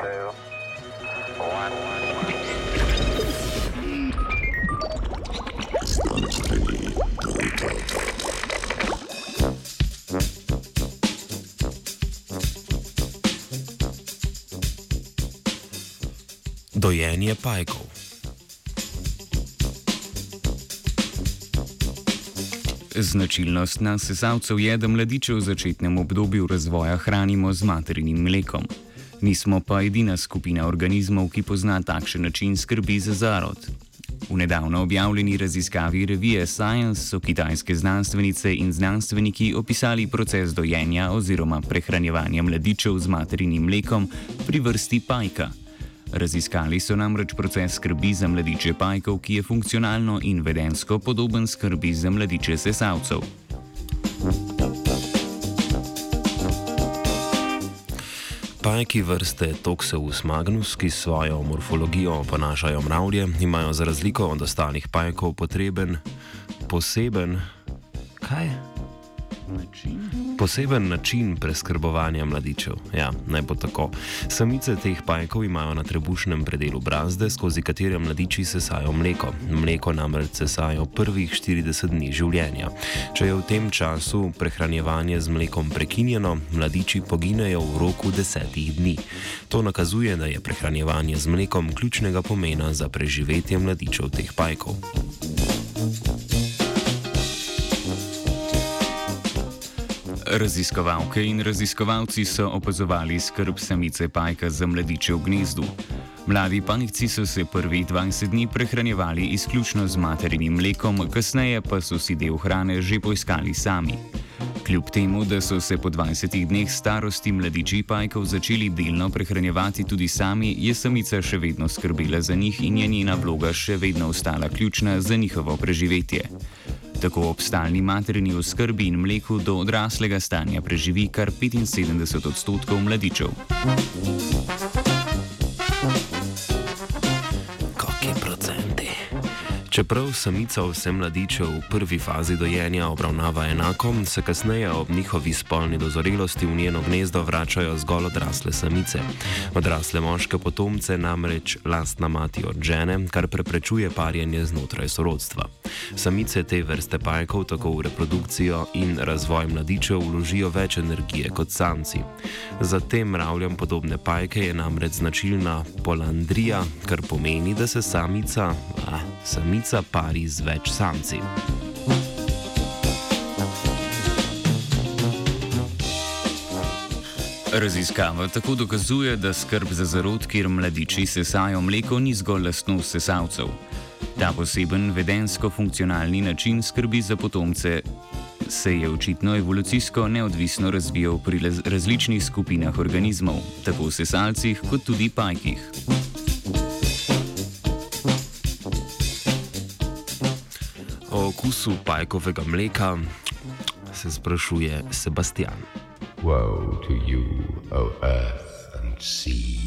two, one. Dojenje pajkov. Značilnost nas sesalcev je, da mladiče v začetnem obdobju razvoja hranimo z materinim mlekom. Nismo pa edina skupina organizmov, ki pozna takšen način skrbi za zarod. V nedavno objavljeni raziskavi revije Science so kitajske znanstvenice in znanstveniki opisali proces dojenja oziroma prehranjevanja mladičev z materinim mlekom pri vrsti pajka. Raziskali so namreč proces skrbi za mladiče pajkov, ki je funkcionalno in vedensko podoben skrbi za mladiče sesalcev. Pajki vrste Toxeus magnus, ki s svojo morfologijo oponašajo mravlje, imajo za razliko od ostalih pajkov potreben, poseben, kaj? Poseben način preskrbovanja mladičev. Ja, naj bo tako. Samice teh pajkov imajo na trebušnem predelu brazde, skozi katere mladiči sesajo mleko. Mleko namreč sesajo prvih 40 dni življenja. Če je v tem času prehranjevanje z mlekom prekinjeno, mladiči poginejo v roku desetih dni. To nakazuje, da je prehranjevanje z mlekom ključnega pomena za preživetje mladičev teh pajkov. Raziskovalke in raziskovalci so opazovali skrb samice pajka za mladiče v gnezdu. Mladi pajci so se prvih 20 dni prehranjevali izključno z materinim mlekom, kasneje pa so si del hrane že poiskali sami. Kljub temu, da so se po 20 dneh starosti mladiči pajkov začeli delno prehranjevati tudi sami, je samica še vedno skrbela za njih in je njena vloga še vedno ostala ključna za njihovo preživetje. Tako ob stalni materini oskrbi in mleku do odraslega stanja preživi kar 75 odstotkov mladičev. Čeprav samica vse mladiče v prvi fazi dojenja obravnava enako, se kasneje ob njihovi spolni dozorelosti v njeno gnezdo vračajo zgolj odrasle samice. Odrasle moške potomce namreč lastna mati odžene, kar preprečuje parjenje znotraj sorodstva. Samice te vrste pajkov tako v reprodukcijo in razvoj mladičev vložijo več energije kot samci. Za tem mravljam podobne pajke je namreč značilna polandrija, kar pomeni, da se samica, a, samica pari z več samci. Raziskava tako dokazuje, da skrb za zarod, kjer mladiči sesajo mleko, ni zgolj lastnost sesalcev. Ta poseben vedensko-funkcionalni način skrbi za potomce se je očitno evolucijsko neodvisno razvijal pri različnih skupinah organizmov, tako v sesalcih kot tudi pajkih. O okusu pajkovega mleka se sprašuje Sebastian. Woe to you, O earth and sea.